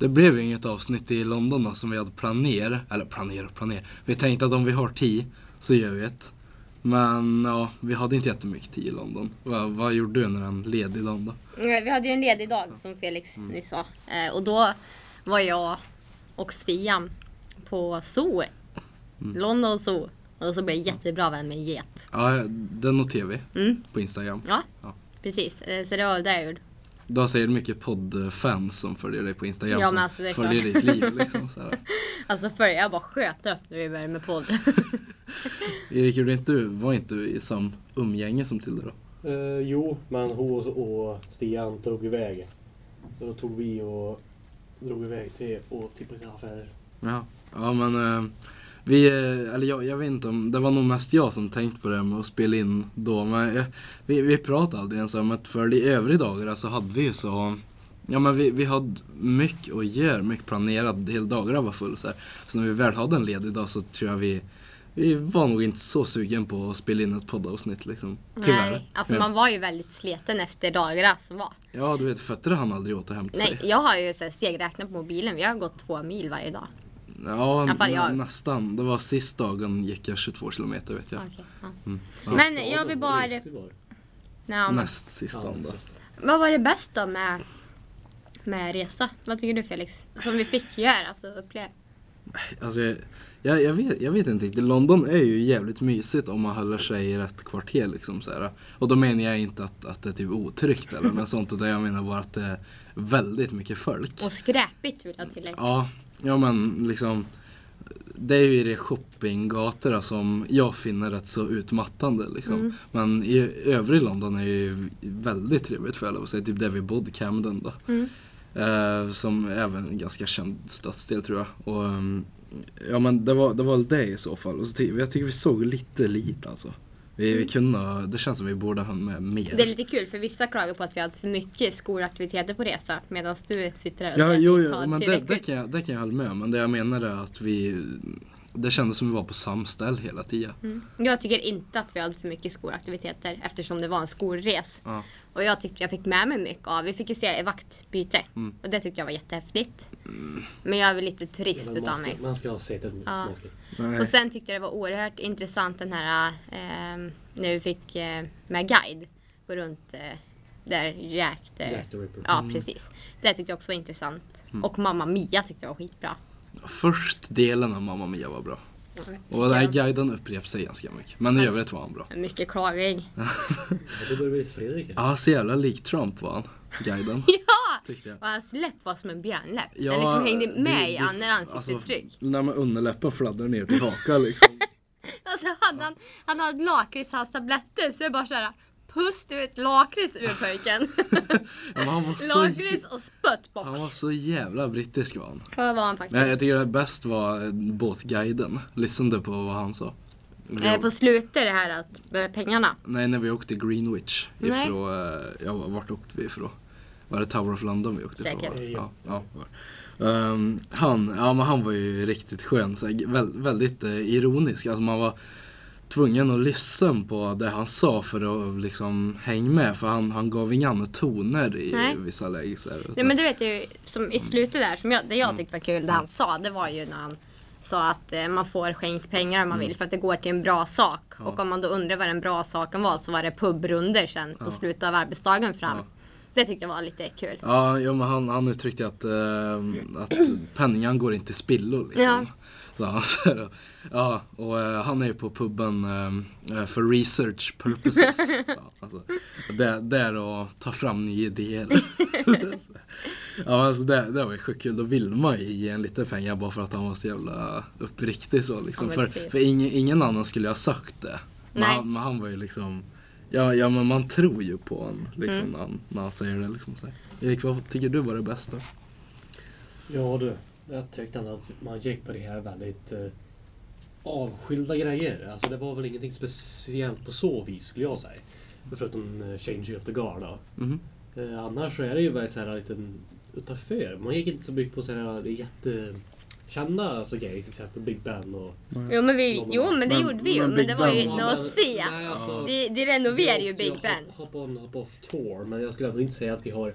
Det blev ju inget avsnitt i London då, som vi hade planerat. Eller planerat och planerat. Vi tänkte att om vi har tid så gör vi ett. Men ja, vi hade inte jättemycket tid i London. Vad, vad gjorde du när en ledig dag då? Vi hade ju en ledig dag som Felix nyss sa. Eh, och då var jag och Stian på zoo. London Zoo. Och så blev jag jättebra vän med en get. Ja, det noterar vi Mm. på Instagram. Ja, Ja. precis. Eh, Så det var det jag gjorde. Du har säkert mycket poddfans som följer dig på Instagram. Ja, som men alltså, det är följer klart. ditt liv liksom. Så här. Alltså för jag bara sköt upp när vi började med podd. Erik, gjorde inte du, var inte du i sam umgänge som Tilde då? Eh, jo, men hon och Stian drog iväg. Så då tog vi och drog iväg till och tippade till affärer. Ja, ja men eh, vi, eh, eller jag, jag vet inte om, det var nog mest jag som tänkt på det med att spela in då. Men eh, vi, vi pratade aldrig ens om att för de övriga dagarna så hade vi ju så, ja men vi, vi hade mycket att göra, mycket planerat, hela dagarna var full så här. Så när vi väl hade en ledig dag så tror jag vi, vi var nog inte så sugen på att spela in ett poddavsnitt liksom. Tyvärr. Nej, alltså man var ju väldigt sliten efter dagarna som var. Ja, du vet fötterna hann aldrig återhämta sig. Nej, jag har ju så här stegräknat på mobilen. Vi har gått två mil varje dag. Ja, fall jag. nä- nästan. Det var sist dagen gick jag 22 kilometer vet jag. Ja. Mm. Men jag vill bara... Ja, men, Näst sista Ja, då. vad var det bästa med, med resa? Vad tycker du Felix? Som vi fick göra, alltså uppleva. Alltså, jag, jag, jag, vet, jag vet inte riktigt. London är ju jävligt mysigt om man håller sig i rätt kvarter. Liksom, så här. Och då menar jag inte att, att det är typ otryggt eller något sånt. Utan jag menar bara att det är väldigt mycket folk. Och skräpigt vill jag tillägga. Ja, ja men liksom. Det är ju i de shoppinggatorna som jag finner rätt så utmattande. Liksom. Mm. Men i övrig London är ju väldigt trevligt för jag lov att säga. Typ där vi bodde, Camden då. Mm. Eh, som även en ganska känd stadsdel tror jag. Och, ehm, ja men det var, det var det i så fall. Och så jag tycker vi såg lite lite alltså. Vi, vi kunde, det känns som vi borde ha med mer. Det är lite kul för vissa klagar på att vi hade för mycket skolaktiviteter på resa medan du sitter där och Ja, jo, jo har men det, det, kan jag, det kan jag hålla med om. Men det jag menar är att vi, det kändes som vi var på samställ hela tiden. Mm. Jag tycker inte att vi hade för mycket skolaktiviteter eftersom det var en skolres. Ja. Och jag tyckte jag fick med mig mycket av. Vi fick ju se vaktbyte Mm. och det tyckte jag var jättehäftigt. Men jag är väl lite turist utav mig. man ska ha sett det Ja. Och sen tyckte jag det var oerhört intressant den här ehm, när vi fick eh, med guide gå runt eh, där Jack, eh, Jack the Ripper. Ja precis. Det tyckte jag också var intressant. Och Mamma Mia tyckte jag var skitbra. Först delen av Mamma Mia var bra. Och den här guiden upprepade sig ganska mycket. Men i övrigt var han bra. Mycket klagning. Ja, då börjar vi Fredrik här. Ja, så jävla lik Trump var han, guiden. Ja! Tyckte jag. Och hans läpp var som en björnläpp. Ja, den liksom hängde det- med i det- andra alltså, ansiktsuttryck. När man underläppen fladdrar ner till hakan liksom. Alltså hade han, han hade lakritshalstabletter så jag bara såhär Pust ut lakrits ur pojken. Ja, lakrits och spöttbox. han var så jävla brittisk var han. Det var han faktiskt. Men jag tycker det bäst var båtguiden. Lyssnade på vad han sa. Eh, på slutet det här att pengarna. Nej, när vi åkte Greenwich ifrån, eh, ja, vart åkte vi ifrån? Var det Tower of London vi åkte Säkert. ifrån? Ja. Ja, ja. Ehm, han, ja men han var ju riktigt skön, så väl, väldigt eh, ironisk. Alltså man var tvungen att lyssna på det han sa för att liksom hänga med. För han, han gav inga andra toner i Nej. vissa lägen. Nej men du vet ju, som i slutet där, som jag, det Mm. jag tyckte var kul, det han sa, det var ju när han sa att eh, man får skänk pengar om man Mm. vill för att det går till en bra sak. Och om man då undrar vad den bra saken var så var det pubrunder sen på slutet av arbetsdagen fram. Ja. Det tyckte jag var lite kul. Ja, jo, men han, han uttryckte att, eh, att penningen går inte till spillo. Liksom. Ja. Så han, så ja, och eh, han är ju på puben eh, för research purposes. så, alltså, det, det är att ta fram nya idéer. Så, ja, alltså det, det var ju sjukt kul. Då vill man ju ge en lite pengar bara för att han var så jävla uppriktig. Så, liksom. Ja, för typ. för ingen, ingen annan skulle ha sagt det. Men han, men han var ju liksom Ja, ja men man tror ju på honom liksom, Mm. när, han, när han säger det. Liksom, så här. Erik, vad tycker du var det bästa? Ja du, jag tyckte ändå att man gick på det här väldigt eh, avskilda grejer. Alltså det var väl ingenting speciellt på så vis skulle jag säga. Förutom eh, Change of the Guard då. Mhm. Eh, annars så är det ju väldigt så här liten utanför. Man gick inte så mycket på så här, det är jättekända alltså, grejer, till exempel Big Ben och... Jo men, vi, jo, men det Men- gjorde vi ju. men Men, det var ju något att se. Alltså, De, de renoverar ju Big Ben. Hop, hop on, hop off tour, men jag skulle ändå inte säga att vi har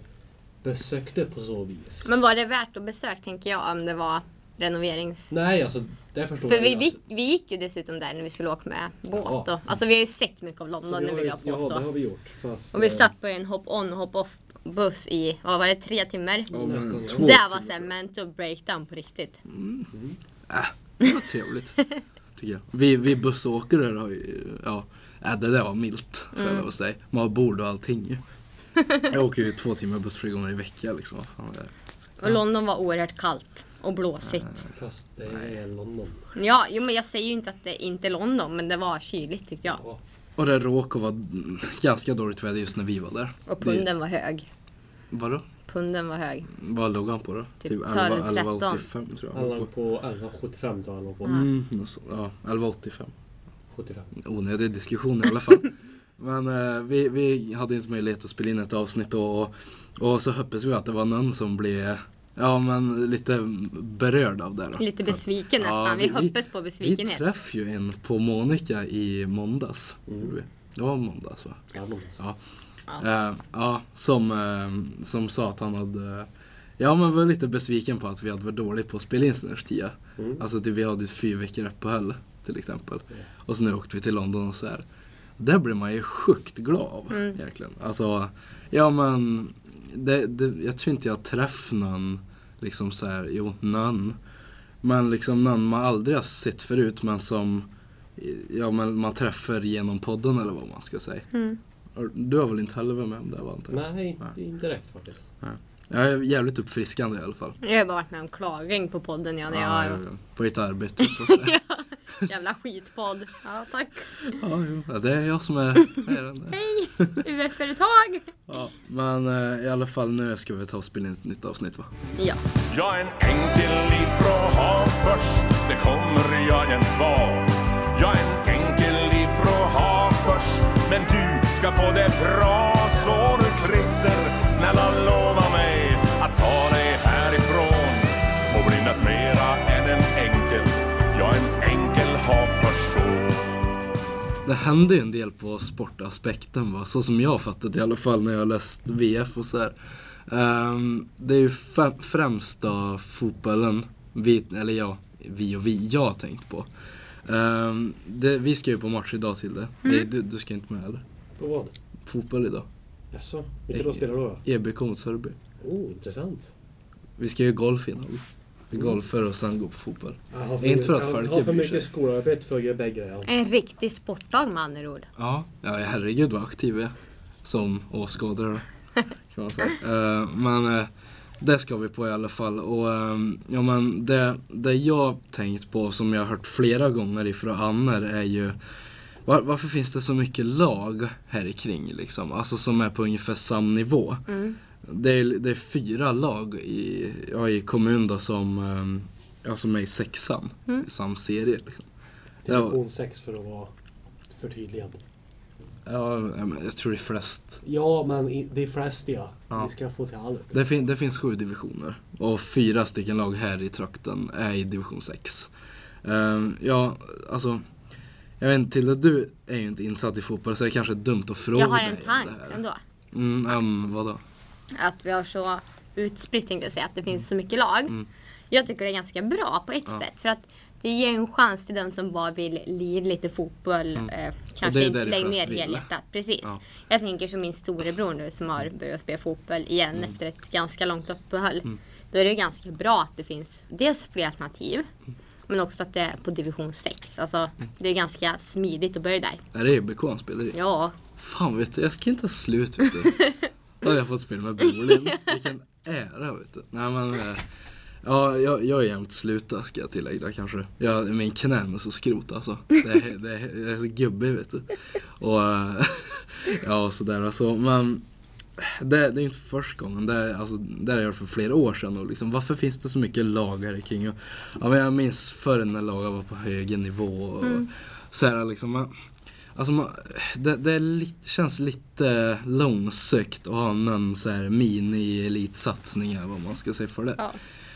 besökte på så vis. Men var det värt att besöka tänker jag om det var renoverings... Nej, alltså det förstår För jag vi, vi, vi gick ju dessutom där när vi skulle åka med båt. Ja. Och, alltså vi har ju sett mycket av London, har vill jag Ja, påstå. det har vi gjort. Fast, och vi eh, satt på en hop-on hop-off buss i, vad var det, tre timmar? Ja, men Nästan, ja. två Det var såhär mental breakdown på riktigt. Äh, det var trevligt. Tycker jag. Vi, vi bussåkare har ju, ja, äh, det där var milt. Får Mm. att säga. Man har bord och allting ju. Jag åker ju två timmar buss flera gånger i veckan liksom. Är det? Och London var oerhört kallt och blåsigt. Fast det är London. Ja, jo, men jag säger ju inte att det inte är London, men det var kyligt tycker jag. Ja. Och det råkade vara ganska dåligt väder just när vi var där. Och Det- punden var hög. Vadå? Punden var hög. Vad låg han på då? Typ 11 12, 11,85 tror jag. Han låg på. på 11,75 tror jag han låg på. Mm, ja, 11,85. 75. onödig diskussion i alla fall. Men eh, vi, vi hade inte möjlighet att spela in ett avsnitt då, och, och så hoppas vi att det var någon som blev Ja men lite berörd av det då. Lite besviken Ja, nästan. Vi, vi- vi- hoppas på Vi besvikenhet. träffade ju en på Monica i måndags. Mm. vi. Det var måndags va? Ja, men- Ja. Ja. Eh, ja, som, eh, som sa att han hade Ja men var lite besviken på att vi hade varit dåliga på att spela in Snörstia. Mm. Alltså typ, vi hade ju fyra veckor uppehåll till exempel. Ja. Och så nu åkte vi till London och så här. Det blir man ju sjukt glad av Mm. egentligen. Alltså, ja men det, det, jag tror inte jag träffat någon, liksom så här, jo någon. Men liksom någon man aldrig har sett förut men som ja, men man träffar genom podden eller vad man ska säga. Mm. Du har väl inte heller varit med om det va? antar jag? Nej, inte, inte direkt faktiskt. Jag är jävligt uppfriskande i alla fall. Jag har bara varit med om klagning på podden ja, när Ja, jag ja, ja. På ditt arbete. säga. Jävla skitpodd. Ja, tack. ja, jo. ja, det är jag som är. Hej! UF-företag! Ja, men eh, i alla fall nu ska vi ta och spela in ett nytt avsnitt va? Ja. Jag är en enkel ifrån Hagfors, det kommer jag jämt var. Jag är en enkel ifrån Hagfors, men du ska få det bra. Så du Christer, snälla lova Det hände ju en del på sportaspekten va, så som jag fattat i alla fall när jag har läst VF och så här. Ehm, det är ju främst då fotbollen, vi, eller ja, vi och vi, jag har tänkt på. Ehm, det, vi ska ju på match idag till det. det du, du ska inte med eller? På vad? Fotboll idag. Jaså? Vilka då spelar då? EBK mot Sörby. Oh, intressant. Vi ska ju golffinal. Vi golfar och sen gå på fotboll. Jag har Inte för att jag folk har för mycket skolarbete för att göra bägge. Ja. En riktig sportdag med andra ord. Ja, ja herregud vad aktiv jag är. Som åskådare kan man säga. Eh, men eh, det ska vi på i alla fall. Och eh, ja men det, det jag tänkt på som jag har hört flera gånger ifrån Anner är ju var, varför finns det så mycket lag här i kring liksom? Alltså som är på ungefär samma nivå. Mm. Det är, det är fyra lag i, ja, i kommun då som, eh, ja, som är i sexan Mm. i samma serie. Liksom. Division 6 för att vara förtydligad. Ja, ja, men jag tror det är flest Ja, men det är flest ja. Ja. Vi ska få till allt. Det, fin- det finns sju divisioner och fyra stycken lag här i trakten är i division 6. Ehm, ja, alltså jag vet inte, Tilde, du är ju inte insatt i fotboll så det är kanske dumt att fråga Jag har dig en tank ändå. Mm, um, vadå? Att vi har så utspritt tänkte jag säga, att det finns så mycket lag. Jag tycker det är ganska bra på ett Mm. Ja. sätt. För att det ger en chans till den som bara vill lira lite fotboll. Eh, det kanske inte lägga ner helhjärtat. Precis. Ja. Jag tänker som min storebror nu som har börjat spela fotboll igen Mm. efter ett ganska långt uppehåll. Då är det ganska bra att det finns dels fler alternativ. Men också att det är på division 6. Alltså, Mm. det är ganska smidigt att börja där. Är det EBK han spelar i? Ja, Fan vet du, jag ska inte ha slut vet du. Då har jag fått spela med Brolin. Vilken ära vet du. Nej men, eh, ja jag, jag är jämt sluta ska jag tillägga kanske. Jag, min knän är så skrot alltså. Det är, det är, jag är så gubbig vet du. Och eh, ja sådär alltså. Men det, det är inte första gången. Det, är, alltså, det har jag gjort för flera år sedan. Och liksom, varför finns det så mycket lag här kring? Och, ja, men jag minns förr när lagen var på hög nivå. Och, så här, liksom, Alltså man, det, det lite, känns lite långsökt att ha någon så här mini-elitsatsning vad man ska säga för det. Ja.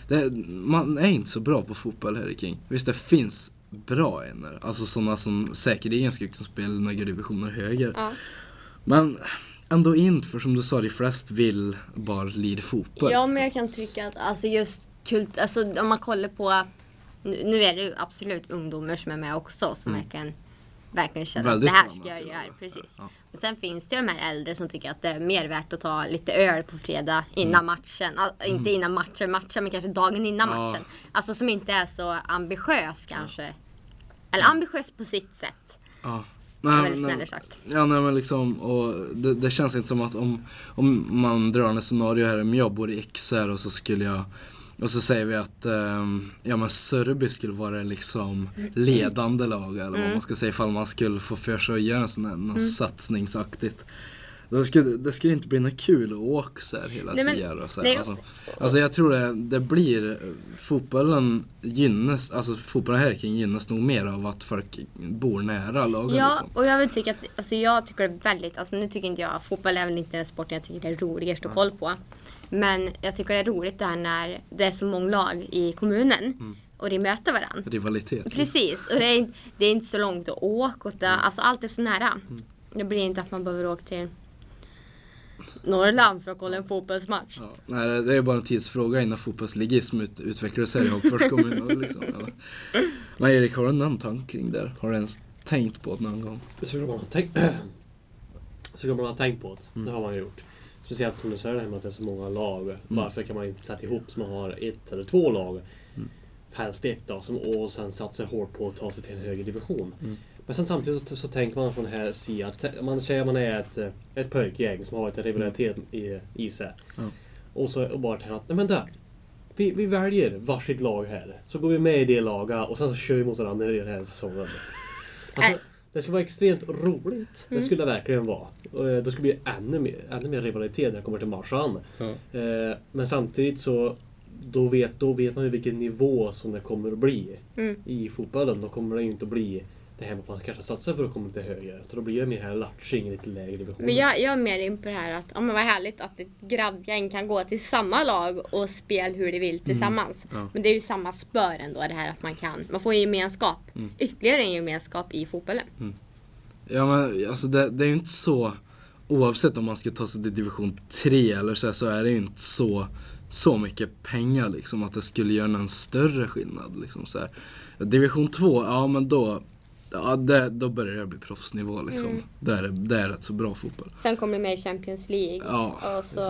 det. Man är inte så bra på fotboll här kring. Visst det finns bra enor, alltså sådana som säkerligen skulle kunna spela några divisioner högre. Ja. Men ändå inte, för som du sa, de flesta vill bara lira fotboll. Ja, men jag kan tycka att alltså just kult, alltså om man kollar på, nu, nu är det ju absolut ungdomar som är med också som verkligen Verkligen känner att det här ska jag göra. Precis. Ja. Men sen finns det ju de här äldre som tycker att det är mer värt att ta lite öl på fredag innan matchen. Al- Inte innan matchen, matchen men kanske dagen innan Ja. matchen. Alltså som inte är så ambitiös kanske. Eller ambitiös på sitt sätt. Ja. Nej, väldigt snällare sagt. Ja, nej men liksom, och det, det känns inte som att om, om man drar en scenario här, om jag bor i XR och så skulle jag och så säger vi att ehm, ja, men Sörby skulle vara liksom ledande lag eller Mm. vad man ska säga ifall man skulle få för sig att göra en sån här, något satsningsaktigt. Det skulle, det skulle inte bli något kul att åka så här hela Nej, men- tiden. Och så nej. här. Alltså, alltså jag tror det, det blir, fotbollen gynnas, alltså fotbollen här kring gynnas nog mer av att folk bor nära lagen. Ja, liksom. och jag vill tycka att, alltså jag tycker det är väldigt, alltså nu tycker inte jag, fotboll är väl inte den sporten jag tycker det är roligast att kolla på. Men jag tycker det är roligt det här när det är så många lag i kommunen Mm. och de möter varandra. Rivalitet. Precis, och det är, inte- det är inte så långt att åka och det, Mm. alltså allt är så nära. Det blir inte att man behöver åka till Norrland för att kolla en fotbollsmatch. Ja, nej, det är bara en tidsfråga innan fotbollsligism ut, utvecklar sig i Hagfors kommun. Liksom, eller? Men Erik, har du någon tanke kring det? Har du ens tänkt på det någon gång? Så kan man ha tänkt, så kan man ha tänkt på det. Det har man gjort. Speciellt som du säger det här med att det är så många lag. Varför kan man inte sätta ihop så man har ett eller två lag? Helst ett då, som, och sen satsar hårt på att ta sig till en högre division. Men sen samtidigt så, så tänker man från den här sidan att man säger att man är ett, eh, ett pojkgäng som har lite rivalitet i, i sig. Ja. Och så och bara tänker att, nej men där. Vi, vi väljer varsitt lag här. Så går vi med i det laget och sen så kör vi mot varandra i den här säsongen. Alltså, det skulle vara extremt roligt. Det skulle det verkligen vara. Och, eh, Då skulle det bli ännu mer, ännu mer rivalitet när det kommer till matchen. Ja. Eh, Men samtidigt så då vet, då vet man ju vilken nivå som det kommer att bli Mm. i fotbollen. Då kommer det ju inte att bli det här med att man kanske satsar för att komma lite högre. Så då blir det mer här latching lite lägre divisioner. Men jag, jag är mer in på det här att, ja men vad härligt att ett grabbgäng kan gå till samma lag och spela hur de vill tillsammans. Ja. Men det är ju samma spör ändå det här att man kan, man får en gemenskap. Ytterligare en gemenskap i fotbollen. Ja men alltså det, det är ju inte så Oavsett om man ska ta sig till division 3 eller så, här, så är det ju inte så så mycket pengar liksom att det skulle göra någon större skillnad liksom så här. Division 2, ja men då Ja, det, då börjar det bli proffsnivå liksom. Det, är, det är rätt så bra fotboll. Sen kommer det med i Champions League. Ja. Och så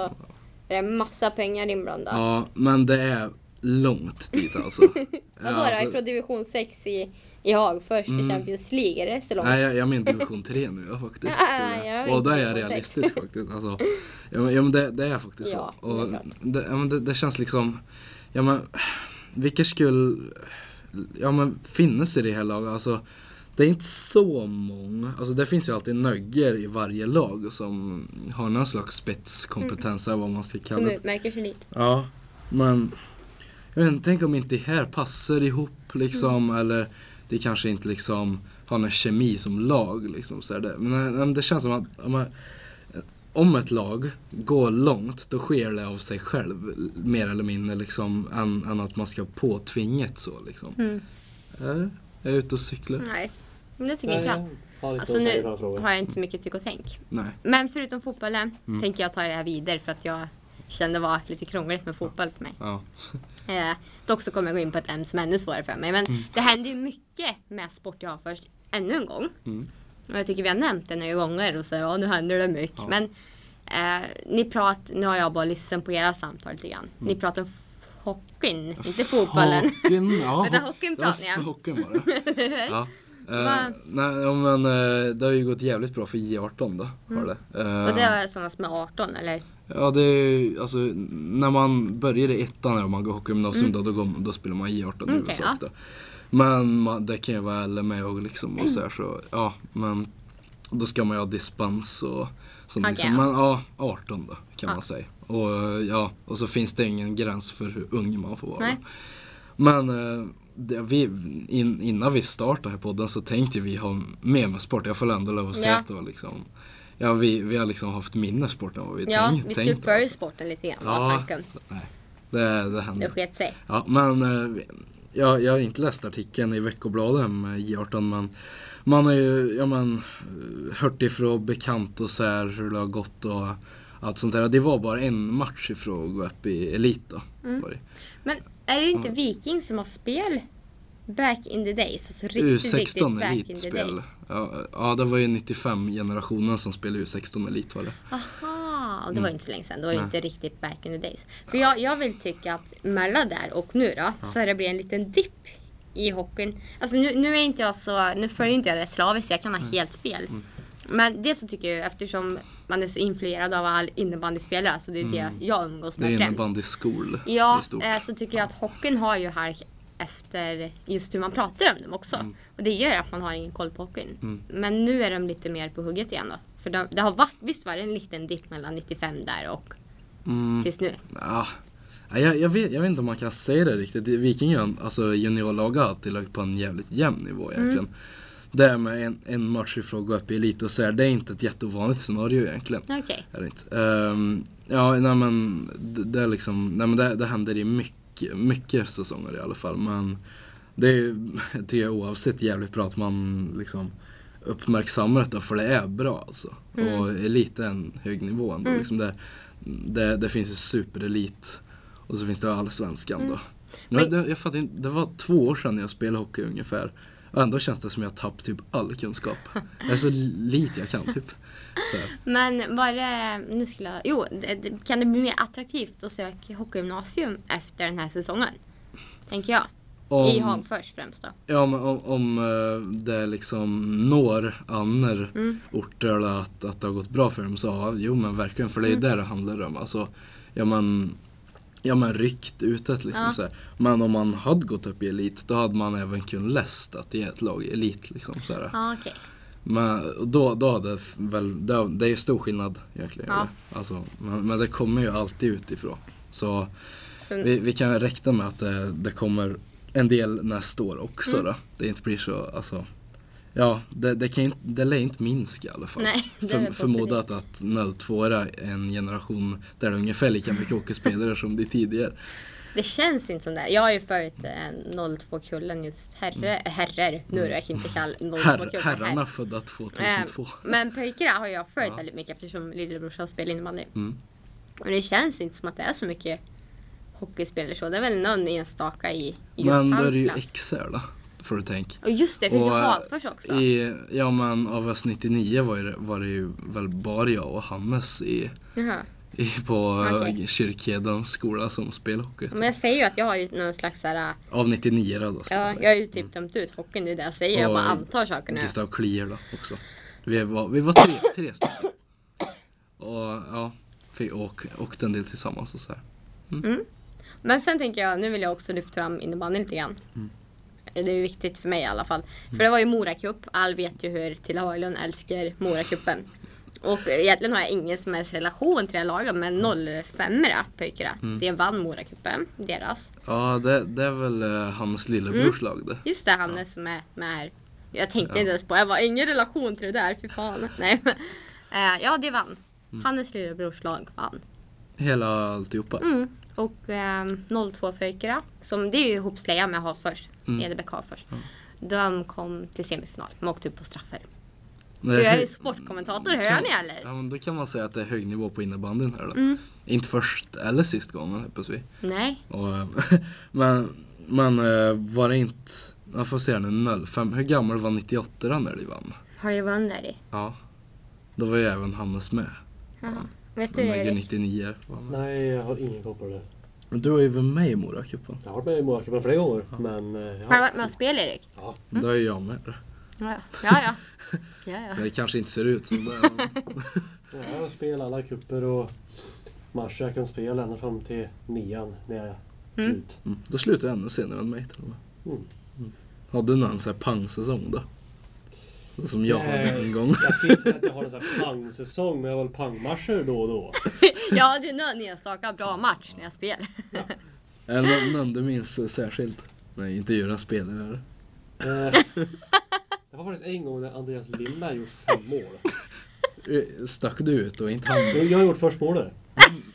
är det massa pengar inblandat. Ja, men det är långt dit alltså. Vadå Ja, då? alltså- Från division 6 i, i Hagfors till Champions League? Är det så långt? Nej, jag, jag menar division 3 nu ja, faktiskt. Ja, jag och då är jag realistisk faktiskt. Alltså, ja, men, ja, men det, det är faktiskt Ja, så. det Och det, ja, men det, det känns liksom, ja men, vilka skulle, ja men finnas i det här laget? Alltså, det är inte så många, alltså det finns ju alltid nögger i varje lag som har någon slags spetskompetens eller vad man ska kalla Som det. utmärker sig lite. Ja, men jag vet inte, tänk om inte det här passar ihop liksom eller det kanske inte liksom har någon kemi som lag liksom. Så det. Men, eh, men det känns som att om, om ett lag går långt då sker det av sig själv mer eller mindre liksom än, än att man ska påtvingat så liksom. Mm. Är jag ute och cyklar? Nej, men det tycker jag Nej, jag har Alltså nu har jag inte så mycket tyck och tänk. Nej. Men förutom fotbollen Mm. tänker jag ta det här vidare för att jag kände det var lite krångligt med fotboll för mig. Ja. Eh, dock så kommer jag gå in på ett ämne som är ännu svårare för mig. Men Mm. det händer ju mycket med sport jag har först ännu en gång. Mm. Och jag tycker vi har nämnt det några gånger och så ja nu händer det mycket. Ja. Men eh, ni pratar, nu har jag bara lyssnat på era samtal lite grann. Ni Mm. pratar om hockeyn, inte fotbollen. Hockeyn, ja. Ho- hockeyn pratar ni om. Hockeyn var det. ja. Eh, Va? nej, ja, men eh, det har ju gått jävligt bra för J18 då. Har det. Eh, Mm. Och det var sådana som är 18 eller? Ja, det är alltså när man börjar i ettan när man går hockeygymnasium Mm. då, då, då spelar man J18 i Okej, huvudsak ja. Men man, det kan ju vara LMA och liksom och så, här, så ja, men då ska man ju ha dispens och sånt Okej, liksom. Men ja, 18 då kan Ja. man säga. Och ja, och så finns det ingen gräns för hur ung man får vara. Nej. Men eh, vi, in, innan vi startade här podden så tänkte vi ha med sport. Jag får ändå lov att säga Ja. att det var liksom Ja, vi, vi har liksom haft mindre sport än vad vi Ja, tänkt, vi skulle tänkte. följa sporten lite grann var Ja. tanken. Det, det Det hände. sket sig. Ja, men eh, jag, jag har inte läst artikeln i veckobladet med J18 men man har ju, ja men, eh, hört ifrån bekant och så här hur det har gått och allt sånt där. Det var bara en match ifrån att gå upp i elit då. Mm. Var det. Men är det inte Viking som har spel back in the days? Alltså riktigt, riktigt U16 back in the elitspel. days. Ja, ja, det var ju 95 generationen som spelade U16 elit var det. Aha, det var ju inte så länge sedan. Det var ju inte riktigt back in the days. För jag, jag vill tycka att mellan där och nu då, så har det blivit en liten dipp i hockeyn. Alltså nu, nu är inte jag så, nu följer inte jag det slaviskt, jag kan ha helt fel. Men det så tycker jag eftersom man är så influerad av all innebandyspelare, alltså det är det jag umgås Det är med främst. innebandyskol Ja, i stort. eh, så tycker jag att hockeyn har ju halk efter just hur man pratar om dem också. Mm. Och det gör att man har ingen koll på hockeyn. Men nu är de lite mer på hugget igen då. För de, det har varit, visst var det en liten dipp mellan 95 där och Mm. tills nu. Ja, Ja, jag, jag, vet, jag vet inte om man kan säga det riktigt. Viking är alltså juniorlag har alltid legat på en jävligt jämn nivå egentligen. Det här med en, en match ifrån att gå upp i elit och så här, det är inte ett jätteovanligt scenario egentligen. Okej. Är det inte. Ehm, ja, nej men det, det är liksom, nej men det, det händer i mycket, mycket säsonger i alla fall. Men det är ju, jag oavsett jävligt bra att man liksom uppmärksammar detta för det är bra alltså. Och elit är en hög nivå ändå. Liksom det, det, det finns ju superelit och så finns det allsvenskan då. Men det, jag fattar inte, det var två år sedan jag spelade hockey ungefär. Ändå känns det som jag tappat typ all kunskap. Det är så lite jag kan typ. Så. Men var det, nu skulle jag, jo, kan det bli mer attraktivt att söka hockeygymnasium efter den här säsongen? Tänker jag. I Om- Hagfors främst då. Ja men om, om eh, det liksom når andra Mm. orter eller att, att det har gått bra för dem så ja, jo men verkligen för det är Mm. det det handlar om. Alltså, ja men, ja men ryckt utåt liksom Ja. så här. Men om man hade gått upp i elit då hade man även kunnat läst i ett lag i elit liksom så här. Ja, okej. Men då, då hade väl, det, det är ju stor skillnad egentligen. Ja. Alltså, men, men det kommer ju alltid utifrån. Så Så, vi, vi kan räkna med att det, det kommer en del nästa år också Mm. då. Det inte blir så, alltså. Ja, det, det, kan inte, det lär inte minska i alla fall. Nej, För, förmodat att 02 är en generation där det är ungefär lika mycket hockeyspelare som det tidigare. Det känns inte som det. Jag har ju följt eh, 02-kullen just herre, herrer. Nu är jag inte kalla 02-kullen Mm. Herr, herr. herrarna födda 2002. Eh, Men pojkarna har jag följt väldigt mycket eftersom lillebrorsan spelar innebandy. Mm. Och det känns inte som att det är så mycket hockeyspelare så. Det är väl någon enstaka i just Men då är hans det ju. XR då, får du tänka. Och just det, det finns ju Och, Hagfors också. I, ja men av oss 99 var, det, var det ju väl bara jag och Hannes i, Jaha. i, på okay. Kyrkhedens skola som spelade hockey. Men jag säger ju att jag har ju någon slags såhär, Av 99 då, ja, jag säga. jag har ju typ dömt ut hockeyn, det är det jag säger. Jag Och bara antar saker nu. Gustav Klier då också. Vi var, vi var tre, tre stycken. Och ja, fick åk, åkte en del tillsammans och så här. Men sen tänker jag, nu vill jag också lyfta fram innebandyn lite grann. Mm. Det är viktigt för mig i alla fall. För det var ju Mora Cup. All vet ju hur Tilla Haglund älskar Mora Cupen. Och egentligen har jag ingen som helst relation till det här laget men 05 pojkarna. Mm. Det vann Mora Cupen, deras. Ja, det, det är väl uh, hans lillebrors lag det. Just det, Hannes som är med här. Jag tänkte inte ens på, jag var ingen relation till det där, fy fan. Nej, eh, ja, det vann. Mm. Hannes lillebrors lag vann. Hela alltihopa. Mm. Och eh, 02 pojkarna, som det är ju ihopsläja med Hagfors, Mm. Edebäck Hagfors. De kom till semifinal, de åkte upp på straffer. Nej, Du är ju sportkommentator, hör kan- ni eller? Ja, men då kan man säga att det är hög nivå på innebandyn här då. Mm. Inte först eller sist gången hoppas vi. Nej, Och, eh, men men eh, var det inte, jag får se nu, 05. Hur gammal var 98 då när de vann? har du vunnit där i? Ja. Då var ju även Hannes med. Jaha. Vet du det Erik? 99. var med. Nej, jag har ingen koll på det. Men du var ju väl med i Moracupen. Jag har varit med i Moracupen flera gånger. Men eh, Har du ja. varit med och spelat Erik? ja. Då är jag med. Ja, ja. ja, ja. ja, ja. Det kanske inte ser ut så. Det, Jag har spelat alla kupper och matcher jag kan spela ända fram till nian när jag är Mm. slut. mm. Då slutar jag ännu senare än mig till och med. Mm. Har du någon sån här pangsäsong då? Som jag hade Nej. en gång. Jag skulle inte säga att jag har en sån här pangsäsong men jag har väl pangmatcher då och då. ja, det är någon enstaka bra match när jag spelar. Eller någon, någon du minns särskilt? Nej, inte göra spelare. Eh, Det var faktiskt en gång när Andreas Lindberg gjorde fem mål. Eh, Stack du ut och inte han? Jag har gjort först målet.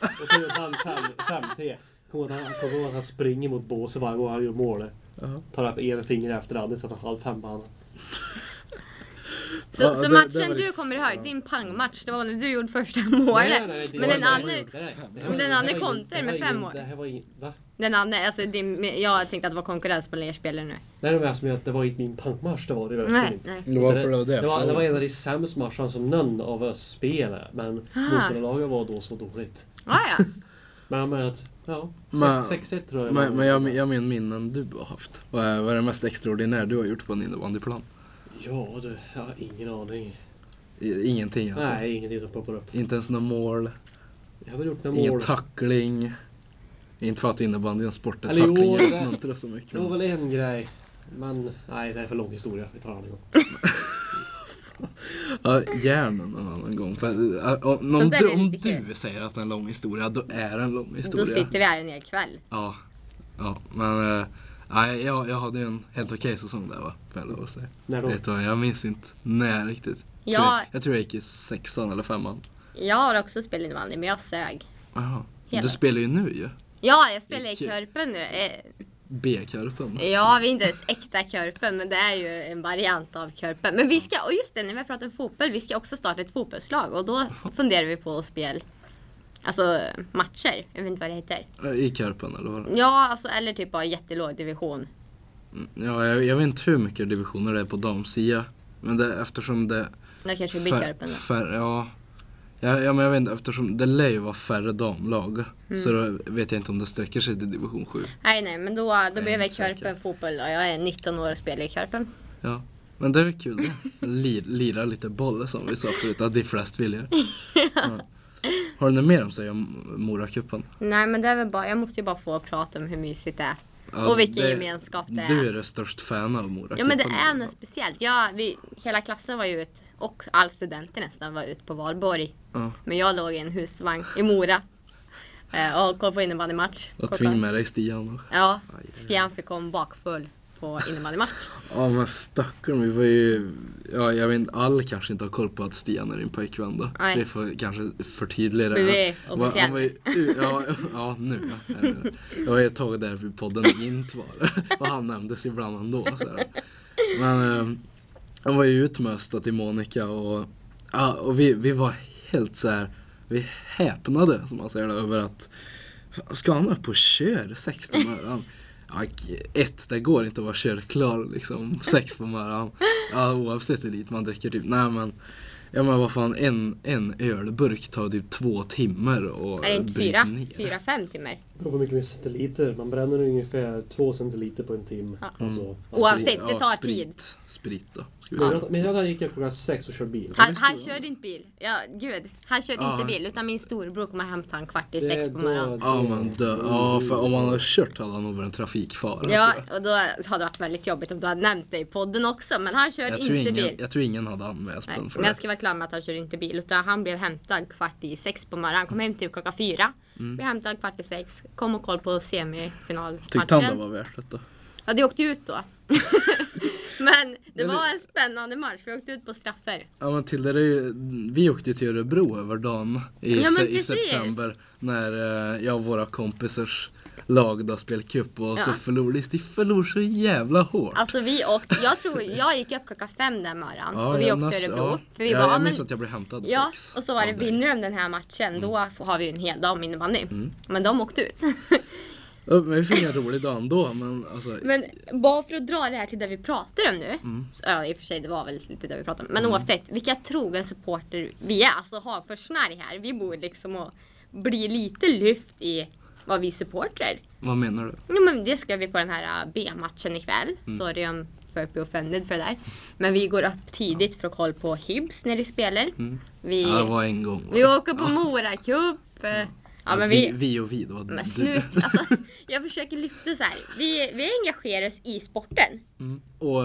Och så gjorde han fem, fem till. kommer ihåg att han, han springer mot båset varje gång han gör mål. Ja. Tar upp ena fingret efter andra så att han har halv femma. Så, Ja, så det- matchen det du kommer ihåg, ja. din pangmatch, det var när du gjorde första målet. den andra, nej, nej, det Men den andra här var konter med fem mål. Det här var ingen, va? den andra, alltså din, jag tänkte att det var konkurrens på er spelare nu. Nej, det var alltså att det var inte min punkmatch, det var det verkligen Nej, inte. nej. Det var för det var det. Det var, det var en av de sämsta matcherna som någon av oss spelade. Men motståndarlaget var då så dåligt. Ah, ja. Men jag menar att, ja, Men- 6-1 tror jag. Men, men jag, jag men minnen du har haft. Vad är, vad är det mest extraordinära du har gjort på en innebandyplan? Ja du, jag har ingen aning. Ingenting alltså? Nej, ingenting som poppar upp. Inte ens några mål? Jag har väl gjort några Ingen mål. tackling? Inte för att innebandy är en sport där tackling det- uppmuntrar så mycket. Det var väl en grej. Men nej, det är för lång historia. Vi tar en annan gång. Ja, gärna en annan gång. För, om om, du, om du säger att det är en lång historia, då är det en lång Då historia. sitter vi här en hel kväll. Ja, ja men äh, nej, jag, jag hade ju en helt okej säsong där va, får jag lov att säga. När då? Vet du jag minns inte när riktigt. Jag, jag tror jag gick i sexan eller femman. Jag har också spelat innebandy, men jag sög. Jaha. Du spelar ju nu ju. Ja, jag spelar i. Körpen nu. Eh, B-karpen. Ja, vi är inte ens äkta Körpen, men det är ju en variant av Körpen. Men vi ska, och just det, när vi har pratat om fotboll, vi ska också starta ett fotbollslag och då funderar vi på att spela Alltså matcher, jag vet inte vad det heter. Äh, I karpen eller vad? Ja, alltså, eller typ bara jättelåg division. Ja, jag, jag vet inte hur mycket divisioner det är på damsia. Men det, eftersom det... Det kanske blir Körpen då. fär, ja, ja, ja, men jag vet inte, eftersom det lär ju vara färre damlag. Mm. Så då vet jag inte om det sträcker sig till division 7. Nej, nej, men då, då inte säker. Körpen fotboll och jag är 19 år och spelar i Körpen. Ja. Men det är väl kul det. Lir, lira lite boll som vi sa förut, att det är flest viljor. Ja. Har du något mer att säga om Moracupen? Nej, men det är väl bara, jag måste ju bara få prata om hur mysigt det är. Ja, och vilken det- gemenskap det är. Du är det störst fan av Moracupen. Ja men det är något speciellt. Ja, vi, hela klassen var ju ut och all studenter nästan var ut på valborg. Ja. Men jag låg i en husvagn i Mora. eh, Och kollade på innebandymatch. Och tvingade med dig Stian. Ja. Stian fick komma bakfull på innebandymatch. Ja men stackarn, vi var ju... Ja, jag vet inte, alla kanske inte har koll på att Stian är din pojkvän då. Nej. Vi får kanske förtydliga det. Är Han var- ju, ja, ja, nu ja. Det var ju ett tag där vid podden inte var det. Och han nämndes ibland ändå. Så här. Men eh, han var ju utmöstad till Monica och, ja, och vi, vi var helt så här. Vi häpnade som man säger det, över att Ska han upp och köra 16 morgonen? Ett, det går inte att vara körklar liksom sex på morgonen. Ja, oavsett hur lite man dricker typ. Nej men, ja men vad fan, en, en ölburk tar typ två timmar och Är det inte fyra? ner. Fyra, fem timmar? Det beror på hur mycket med centiliter. Man bränner ungefär 2 centiliter på en timme. Ja. Alltså, Oavsett, det Ja, tar sprit. tid. Sprit då, ska vi jag- Men jag gick jag klockan sex och körde bil. Han, han körde inte bil. Ja, gud. Han körde Ja. inte bil utan min storbror kommer hämta han kvart i Det sex på morgonen. Ja men dö. Ja för om han hade kört hade han nog varit en trafikfara Ja, och då hade det varit väldigt jobbigt om du hade nämnt det i podden också. Men han körde inte ingen, bil. jag tror ingen hade anmält Nej, den för men jag ska vara klar med att han körde inte bil. Utan han blev hämtad kvart i sex på morgonen. Han kom hem typ klockan fyra. Mm. Blev hämtad kvart i sex. Kom och koll på semifinalmatchen. Tyckte han det var värt det då? Ja, det åkte ut då. men det Men var en spännande match. Vi åkte ut på straffer. Ja men till det ju, vi åkte ju till Örebro över dagen i, Ja, se, i september när eh, jag och våra kompisars lag då spelade cup och så Ja. förlorade de förlorade så jävla hårt. Alltså vi åkte, jag tror, jag gick upp klockan fem den morgonen. och vi åkte till Örebro. ja. För vi ja, bara, jag minns att jag blev hämtad Ja, sex. och så var det vinner de den här matchen då har vi ju en hel dag om innebandy. Men de åkte ut. Ja, men vi fick en rolig dag ändå men alltså. Men bara för att dra det här till det vi pratar om nu. Mm. Så, ja, i och för sig det var väl lite det vi pratade om. Men oavsett vilka trogen supporter vi är, alltså Hagforsnär här. Vi borde liksom att bli lite lyft i vad vi supportrar. Vad menar du? Ja, men det ska vi på den här äh, B-matchen ikväll. Mm. Sorry om folk blir offended för det där. Men vi går upp tidigt för att kolla på Hibs när de spelar. Vi, Mm. Ja, det var en gång. vi åker på Mora Cup. eh, Ja, men vi, vi, vi och vi, det var men slut. Alltså, jag försöker lyfta så här. Vi, vi engagerar oss i sporten. Mm. Och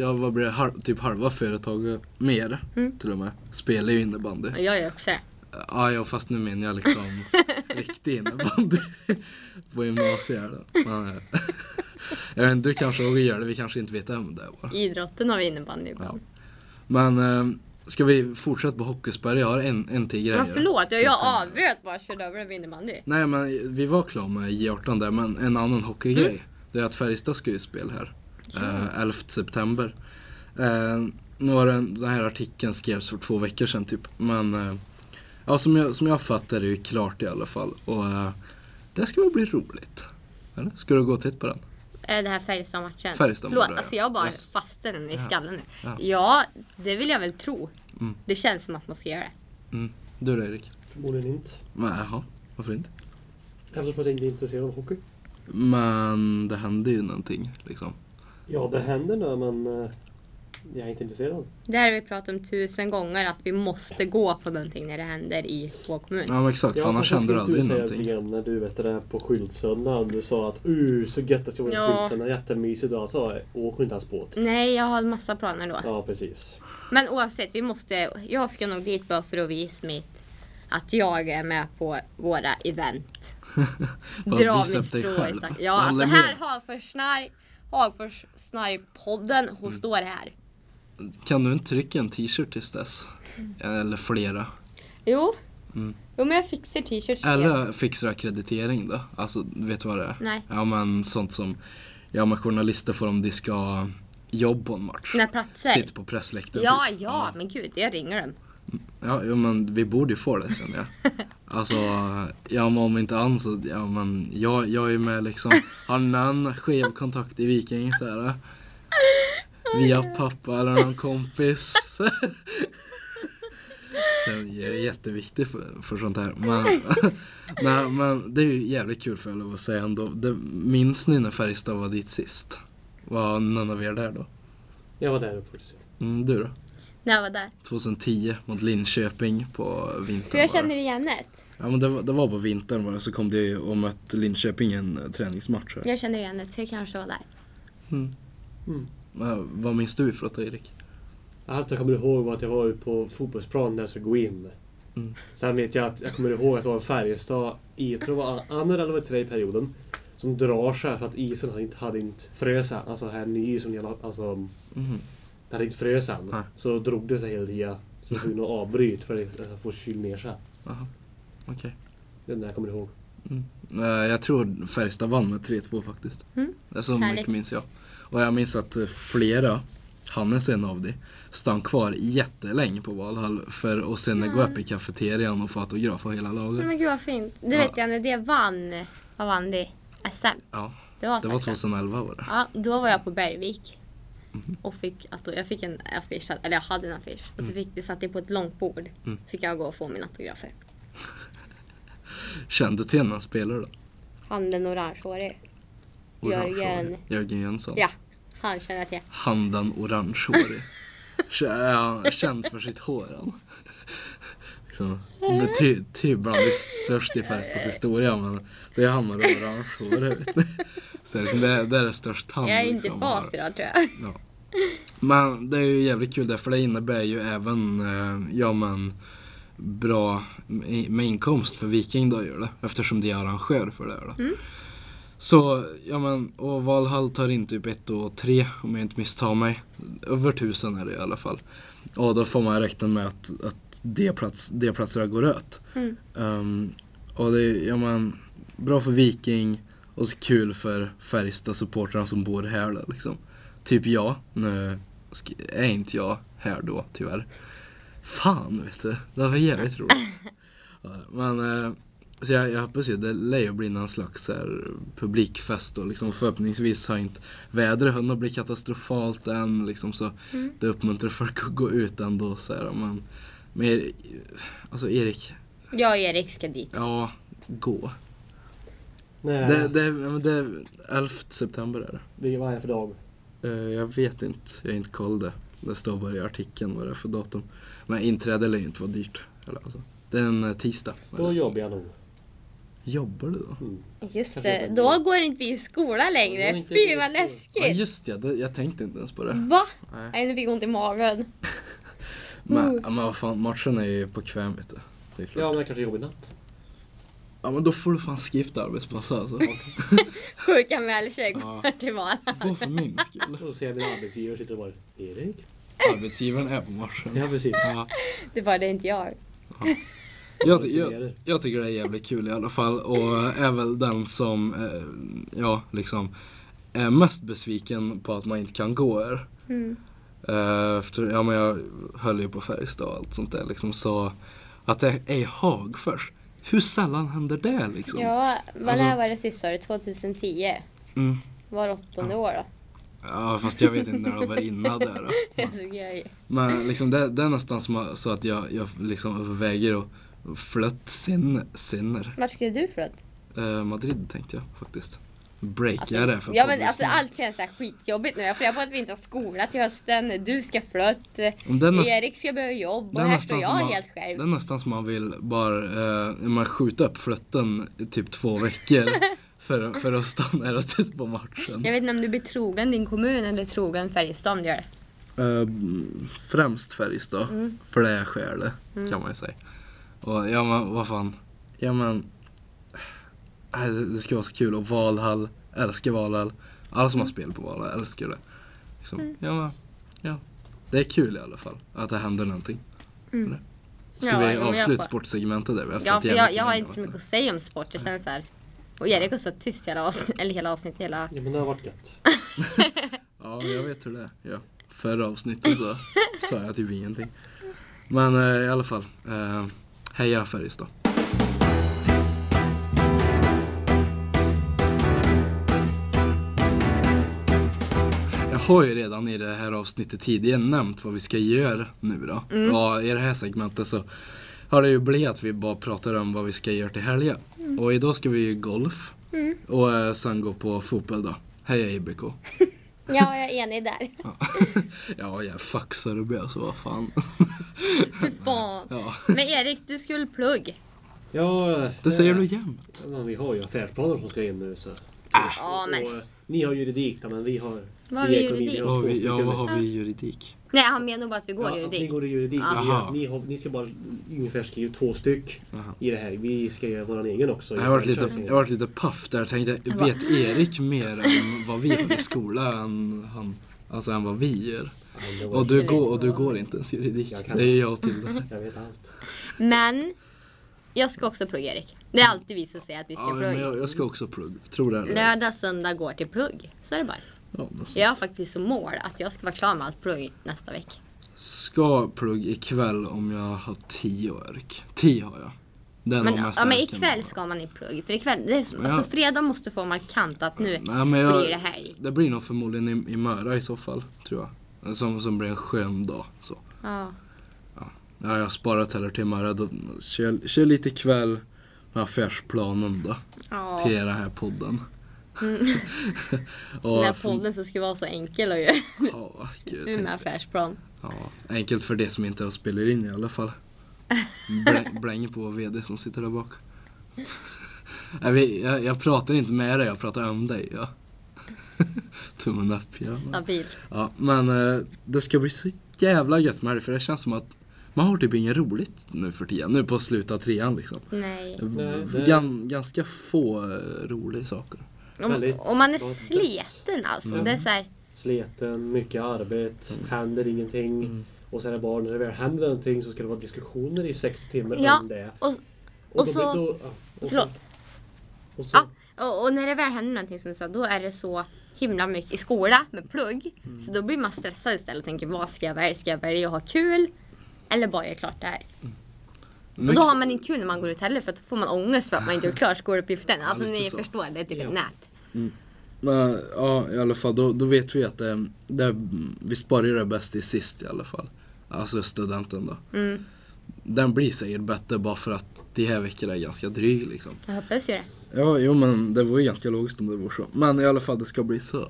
jag var blev halv, typ halva företaget mer Mm. till och med. Spelar ju innebandy. Jag gör också det. Ja, ja, fast nu menar jag liksom riktig innebandy på gymnasiet. då. Men, jag vet inte, du kanske också gör det, vi kanske inte vet om det. Bara. Idrotten har vi innebandy ibland. Men eh, ska vi fortsätta på hockeyspärr? Jag har en, en till grej. Här. förlåt, jag, jag avbröt bara körde över en innebandy. Nej men vi var klara med J18 där, men en annan hockeygrej. Mm. Det är att Färjestad ska ju spela här. Eh, 11 september. Eh, nu har den, den här artikeln skrevs för två veckor sedan typ. Men eh, ja, som, jag, som jag fattar är det ju klart i alla fall. Och eh, det ska väl bli roligt. Eller? Ska du gå och titta på den? Eh, Det här Färjestad-matchen. Färjestad Förlåt, alltså ja. jag bara Yes. fastnade den i Ja. skallen nu. Ja. Ja. det vill jag väl tro. Mm. Det känns som att man ska göra det. Mm. Du då Erik? Förmodligen inte. Men, Jaha, varför inte? Eftersom jag inte är intresserad av hockey. Men det hände ju någonting liksom. Ja, det händer nu men eh, jag är inte intresserad. Det här har vi pratat om tusen gånger att vi måste gå på någonting när det händer i vår kommun. Ja men exakt, för annars fast händer det aldrig någonting. grann när du vet det på skyltsöndagen. Du sa att uh så gött det ska vara Ja. skyltsöndag, jättemysigt. Och alltså åker inte ens båt. Nej, jag har en massa planer då. Ja, precis. Men oavsett, vi måste, jag ska nog dit bara för att visa mitt att jag är med på våra event. Dra mitt strå i själv. stacken. Ja, alltså här Hagfors-snarj, Hagfors-snarj-podden, hon Mm. står här. Kan du inte trycka en t-shirt tills dess? Eller flera? Jo. Mm. Jo men jag fixar t-shirts. er. Eller fixar akkreditering då? Alltså, vet du vad det är? Nej. Ja men sånt som, ja men journalister får om de ska jobb på en match. Såna platser. Sitter på pressläktaren. Ja, typ. ja, men gud, jag ringer dem. Ja, jo, men vi borde ju få det känner jag. Alltså, ja men om inte annat så, ja men jag, jag är med liksom, har någon skev kontakt i Viking så här. Via pappa eller någon kompis. Så jag är jätteviktig för, för sånt här. Men, nej, men det är ju jävligt kul för jag att säga ändå. Det, minns ni när Färjestad var dit sist? Var någon av er där då? Jag var där faktiskt. Mm, du då? När jag var där. 2010 mot Linköping på vintern. För jag det. känner igen det. Ja men det var, det var på vintern var det, så kom det ju och mötte Linköping en eh, träningsmatch. här. Jag känner igen det, så jag kanske var där. Mm. Mm. Men vad minns du ifrån det Erik? Allt jag kommer ihåg var att jag var ute på fotbollsplan där jag skulle gå in. Mm. Sen vet jag att jag kommer ihåg att det var en Färjestad i, jag tror det var andra eller tredje perioden. Som drar sig för att isen hade inte, hade inte frös än. Alltså här ny isen, gäller- alltså Mhm. det hade inte frös än. Nej. Så drog det sig hela tiden. Så tvungen att avbryta för att få kyl ner sig. Jaha, okej. Det är det jag kommer ihåg. Mm. Eh, Jag tror Färjestad vann med 3-2 faktiskt. Mm. Det är så Härligt. mycket minns jag. Och jag minns att eh, flera, Hannes är en av de, stann kvar jättelänge på Valhall för att sen gå upp i kafeterian och få autograf av hela laget. Men gud vad fint. Det Ja. vet jag när det vann, vad vann det? SM. Ja, Det var, det var faktiskt- 2011 var det. Ja, då var jag på Bergvik. Mhm. Och fick, jag fick en affisch, eller jag hade en affisch. Och så fick det satt det på ett långt bord. Mm. Fick jag gå och få mina autografer. Kände du till någon spelare då? Han den orangehårige. Jörgen. Jörgen Jönsson. Ja, han känner jag till. Han den orangehårig. Känd för sitt hår han. liksom, det är ty, typ bland det största i Färjestads historia men det är han med det ni. Så liksom, det, det är det största han Jag är inte liksom, har. fas idag tror jag. Ja. Men det är ju jävligt kul där för det innebär ju även, eh, ja men bra med inkomst för Viking då gör det. Eftersom de är arrangör för det då. Mm. Så, ja men, och Valhall tar in typ ett och tre om jag inte misstar mig. Över tusen är det i alla fall. Och då får man räkna med att, att de, plats, de platserna går ut. Mm. Ehm, och det är, ja men, bra för Viking och så kul för Färjestad-supportrarna som bor här då, liksom. Typ jag, nu är inte jag här då tyvärr. Fan vet du, det var jävligt roligt. Men eh, så jag, jag hoppas ju det lär ju bli någon slags här, publikfest och liksom förhoppningsvis har inte vädret hunnit bli katastrofalt än liksom så Mm. det uppmuntrar folk att gå ut ändå så här, men, men alltså Erik, Jag och Erik ska dit. ja gå. Nej, Det, det, det är 11 september är det. vi- vad är det för dag? Eh, jag vet inte, jag har inte koll det. Det står bara i artikeln vad det är för datum. Men inträde lär ju inte vara dyrt. Eller, alltså. Det är en eh, tisdag. Då jobbar jag nog. Jobbar du då? Mm. Just det, då går inte vi i skola Då går längre. inte Fy vi vad skola. Ja läskigt. just det, det, jag tänkte inte ens på det. Va? Nej. Nej, nu fick jag ont i magen. Men, ja, men vad fan, matchen är ju på kväm vet du. Det är klart. Ja, Ja. men kanske jobbar i natt. men då får du fan skippa arbetspass alltså. Sjukanmäler sig, Ja. går till Vara. Gå för min skull. Och så ser jag min arbetsgivare sitter och bara Erik? arbetsgivaren är på matchen. Ja, precis. Ja. Det var det inte jag. Jag, jag, jag tycker det är jävligt kul i alla fall och är väl den som, eh, ja liksom, är mest besviken på att man inte kan gå här. Mm. Eh, Efter, ja men jag höll ju på Färjestad och allt sånt där liksom så att det är i Hagfors. Hur sällan händer det liksom? Ja, vad Alltså- när var det sist sa du? 2010? Mm. Var åttonde år då? Ja fast jag vet inte när det var innan där då. Men liksom det, det är nästan som så att jag, jag liksom överväger att flytta sin, sinner. Vart skulle du flytta? Eh, Madrid tänkte jag faktiskt. Breaka Alltså, det för ja men alltså allt känns så här skitjobbigt nu. Jag funderar på att vi inte har skola till hösten. Du ska det näst- Erik ska börja jobba det och är här står jag man- helt Det själv. är nästan som man vill bara eh, man skjuta upp flytten i typ två veckor för, för att stanna och titta på matchen. Jag vet inte om du blir trogen din kommun eller trogen Färjestad om du gör det. Eh, främst Färjestad, Mm. för det är skälet kan man ju säga. Och ja men vad fan, ja men nej, det, det ska vara så kul och Valhall, älskar Valhall. Alla som har spel på Valhall älskar det. Liksom. Mm. Ja men, ja. Det är kul i alla fall att det händer någonting. Eller? Ska Mm. Ja, vi avsluta sportsegmentet där? Vi har Ja för jag, jag har inte så mycket att säga om sport. Jag känner så här. Och Erik har så tyst hela avsnittet, eller hela avsnittet, hela... Ja, men det har varit gött. Ja, jag vet hur det är. Ja. Förra avsnittet så sa jag typ ingenting. Men eh, i alla fall, eh, heja Färjestad. Jag har ju redan i det här avsnittet tidigare nämnt vad vi ska göra nu då. Ja, i det här segmentet så har det ju blivit att vi bara pratar om vad vi ska göra till helgen. Och idag ska vi ju golf. Och eh, sen gå på fotboll då. Heja IBK. Ja, jag är enig där. Ja, jag faxar det blir så vad fan. Fy fan. Ja, Men Erik, du skulle plugg. Ja, det säger du jämt. Men vi har ju affärsplaner som ska in nu så. Men... Och, eh, ni har juridik då, men vi har... Vad har vi vi juridik? Vad har vi, ja, vad har vi juridik? Nej, han menar bara att vi går Ja, att ni juridik. går i juridik. Ja. Ni, har, ni ska bara ungefär skriva två styck Jaha. i det här. Vi ska göra vår egen också. Jag har varit lite, jag har varit lite paff där. Jag tänkte, Jag bara- vet Erik mer än vad vi har i skolan än, han, alltså, än vad vi gör? Och du, går, och du går inte ens juridik. Det är jag till det. Jag vet allt. Men jag ska också plugga Erik. Det är alltid vi som säger att vi ska Ja, men plugga. jag, jag ska också plugg. Tror det eller? Lördag, söndag går till plugg. Så är det bara. Ja, så. Jag har faktiskt som mål att jag ska vara klar med allt plugg nästa vecka. Ska plugg ikväll om jag har tio ork. Tio har jag. Är Men, ja, men ikväll ska man i plugg. För ikväll, det är som, Ja. alltså fredag måste få markant att nu men jag, blir det helg. Det blir nog förmodligen i, i Möra i så fall, tror jag. Som, som blir en skön dag. Så. Ja. Ja, jag har sparat heller till Möra. Då, kör, kör lite kväll med affärsplanen då. Ja. Till den här podden. och, Den här podden som ska vara så enkel att göra. Ja, gud, Du med affärsplan. ja, enkelt för det som inte har spelat in i alla fall. Bläng, bläng på VD som sitter där bak. Jag, jag pratar inte med dig, jag pratar om dig. Ja. Tummen upp. Ja. Stabilt. Ja, men eh, det ska bli så jävla gött med det för det känns som att man har typ inget roligt nu för tiden. Nu på slutet av trean liksom. Nej. Nej, V- det- Gan, ganska få eh, roliga saker. Om, om man är sliten alltså. Mm. Det är så här, Sleten, mycket arbete, händer ingenting. Mm. Och sen är bara när det väl händer någonting så ska det vara diskussioner i 60 timmar Ja, om det. och, Och, och då, så- blir- då, och förlåt. Så, och så, Ja, och, och när det väl händer någonting som du sa, då är det så himla mycket i skola med plugg. Mm. Så då blir man stressad istället och tänker vad ska jag välja? Ska jag välja att ha kul? Eller bara göra klart det här? Och då har man inte kul när man går ut heller för då får man ångest för att man inte gjort klart skoluppgiften. Alltså lite ni så. förstår, det är typ Ja. ett nät. Men, ja, i alla fall, då, då vet vi att det, det, vi sparar det bästa i sist i alla fall. Alltså studenten då. Mm. Den blir säkert bättre bara för att de här veckorna är ganska dryg liksom. Jag hoppas ju det. Ja, jo men det var ju ganska logiskt om det var så. Men i alla fall, det ska bli så.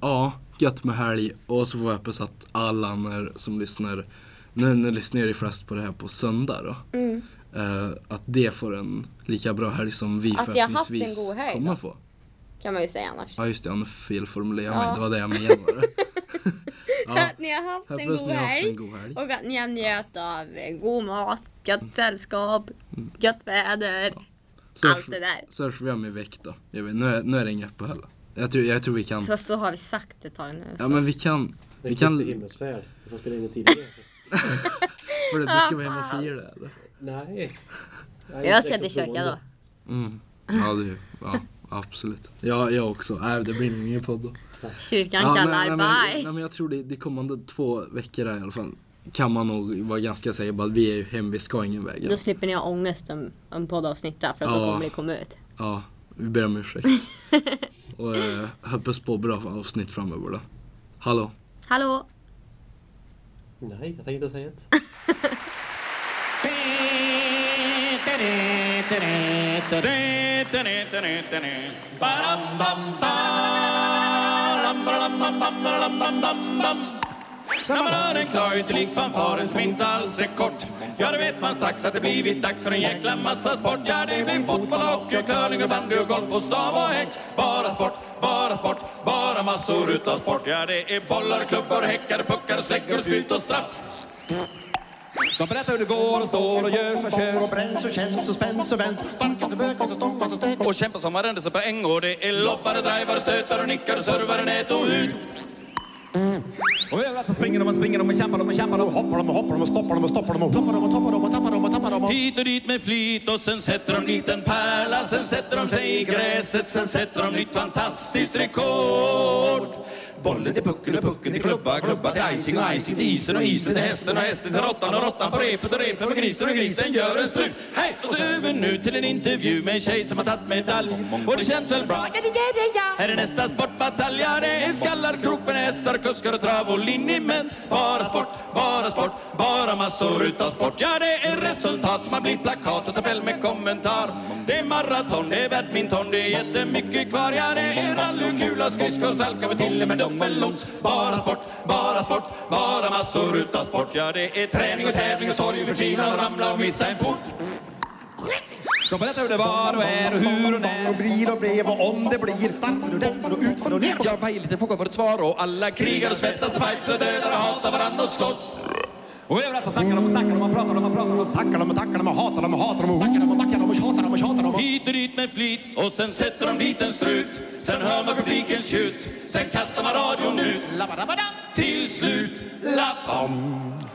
Ja, gött med helg. Och så får jag hoppas att alla andra som lyssnar, nu, nu lyssnar ju de flest på det här på söndag då. Mm. Eh, att det får en lika bra helg som vi Att förhoppningsvis kommer då. få. Kan man ju säga annars. Ja just det, jag felformulerade mig. Ja. Det var det jag menade. ja, Att ni har haft en god ni har haft helg. en god helg. Och att ni har njöt av god mat, gött sällskap, gött väder. Så allt hörs- det där. Så hörs vi om i veck då. Jag vet, nu, är, nu är det inget uppehåll. Jag tror, jag tror vi kan. Fast så har vi sagt ett tag nu. Ja så. men vi kan. Vi kan- Kristi himmelsfärd. Vi får spela in det tidigare. För att du ska vara hemma och fira eller? Nej. Jag ska till kyrkan då. Mm. Ja, det, ja, absolut. Ja, jag också. Nej, det blir ingen podd då. Kyrkan Ja, kallar, nej, nej, men, bye. nej, men jag tror det, de kommande två veckor här i alla fall kan man nog vara ganska säker på att vi är ju hem, vi ska ingen väg. Då slipper ni ha ångest om, om poddavsnitt där, för att Ja. då kommer det komma ut. Ja, vi ber om ursäkt. och eh, hoppas på bra avsnitt framöver då. Hallå? Hallå? Nej, jag tänker inte säga ett. När man hör en klar utelik fanfaren som inte alls är kort Ja, då vet man strax att det blivit dags för en jäkla massa sport. Ja, det blir fotboll, hockey, curling och bandy och golf och stav och häck. Bara sport, bara sport, bara massor utav sport. Ja, det är bollar, klubbor, häckar, puckar, släggor, spjut och straff. De berättar hur det går och står och gör sig kör och bränns och känns och spänns och vänds. Sparkas och bökas och stångas och stökas. och kämpar som varenda står på äng och det är loppare, drivare, stötare, nickare, servare, nät och ut och överallt så springer de och springer de och kämpar de och kämpar de. Hoppar de och hoppar de och stoppar de och stoppar de och toppar de och toppar de och tappar de och tappar de och... Hit och dit med flit och sen sätter de dit en pärla. Sen sätter de sig i gräset, sen sätter de nytt fantastiskt rekord Bollen till pucken och pucken till klubba, klubba till icing och icing till isen och isen till hästen och hästen till råttan och råttan på repet och repet på grisen och grisen gör en strut. Hej! Och så över nu till en intervju med en tjej som har tagit medalj. Och det känns väl bra? Ja, det gör det ja! Här är nästa sportbatalj, ja det är skallar, krok med hästar, kuskar och trav och linjemän Bara sport, bara sport, bara massor utav sport. Ja det är resultat som har blivit plakat och tabell med kommentar. Det är maraton, det är badminton, det är jättemycket kvar. Ja det är rally, kula, skridskor, salka och till och med dubbellots Bara sport, bara sport, bara massor utav sport Ja det är träning och tävling och sorg och förtvivlan och ramla och missa en port de berättar hur det var och är och hur och när Och blir och blev och om det blir. Varför och därför och utför och ner. Jag var lite fråga för ett svar och alla krigar och svettas, fights och dödar och hatar varandra och slåss. Och överallt så snackar de och snackar de och pratar de och pratar de. Tackar dem och tackar dem och hatar dem och hatar dem och backar dem och backar dem och tjatar dem och tjatar dem och... Hit och dit med flit och sen sätter de dit en strut. Sen hör man publikens tjut. Sen kastar man radion ut. Till slut, lappam.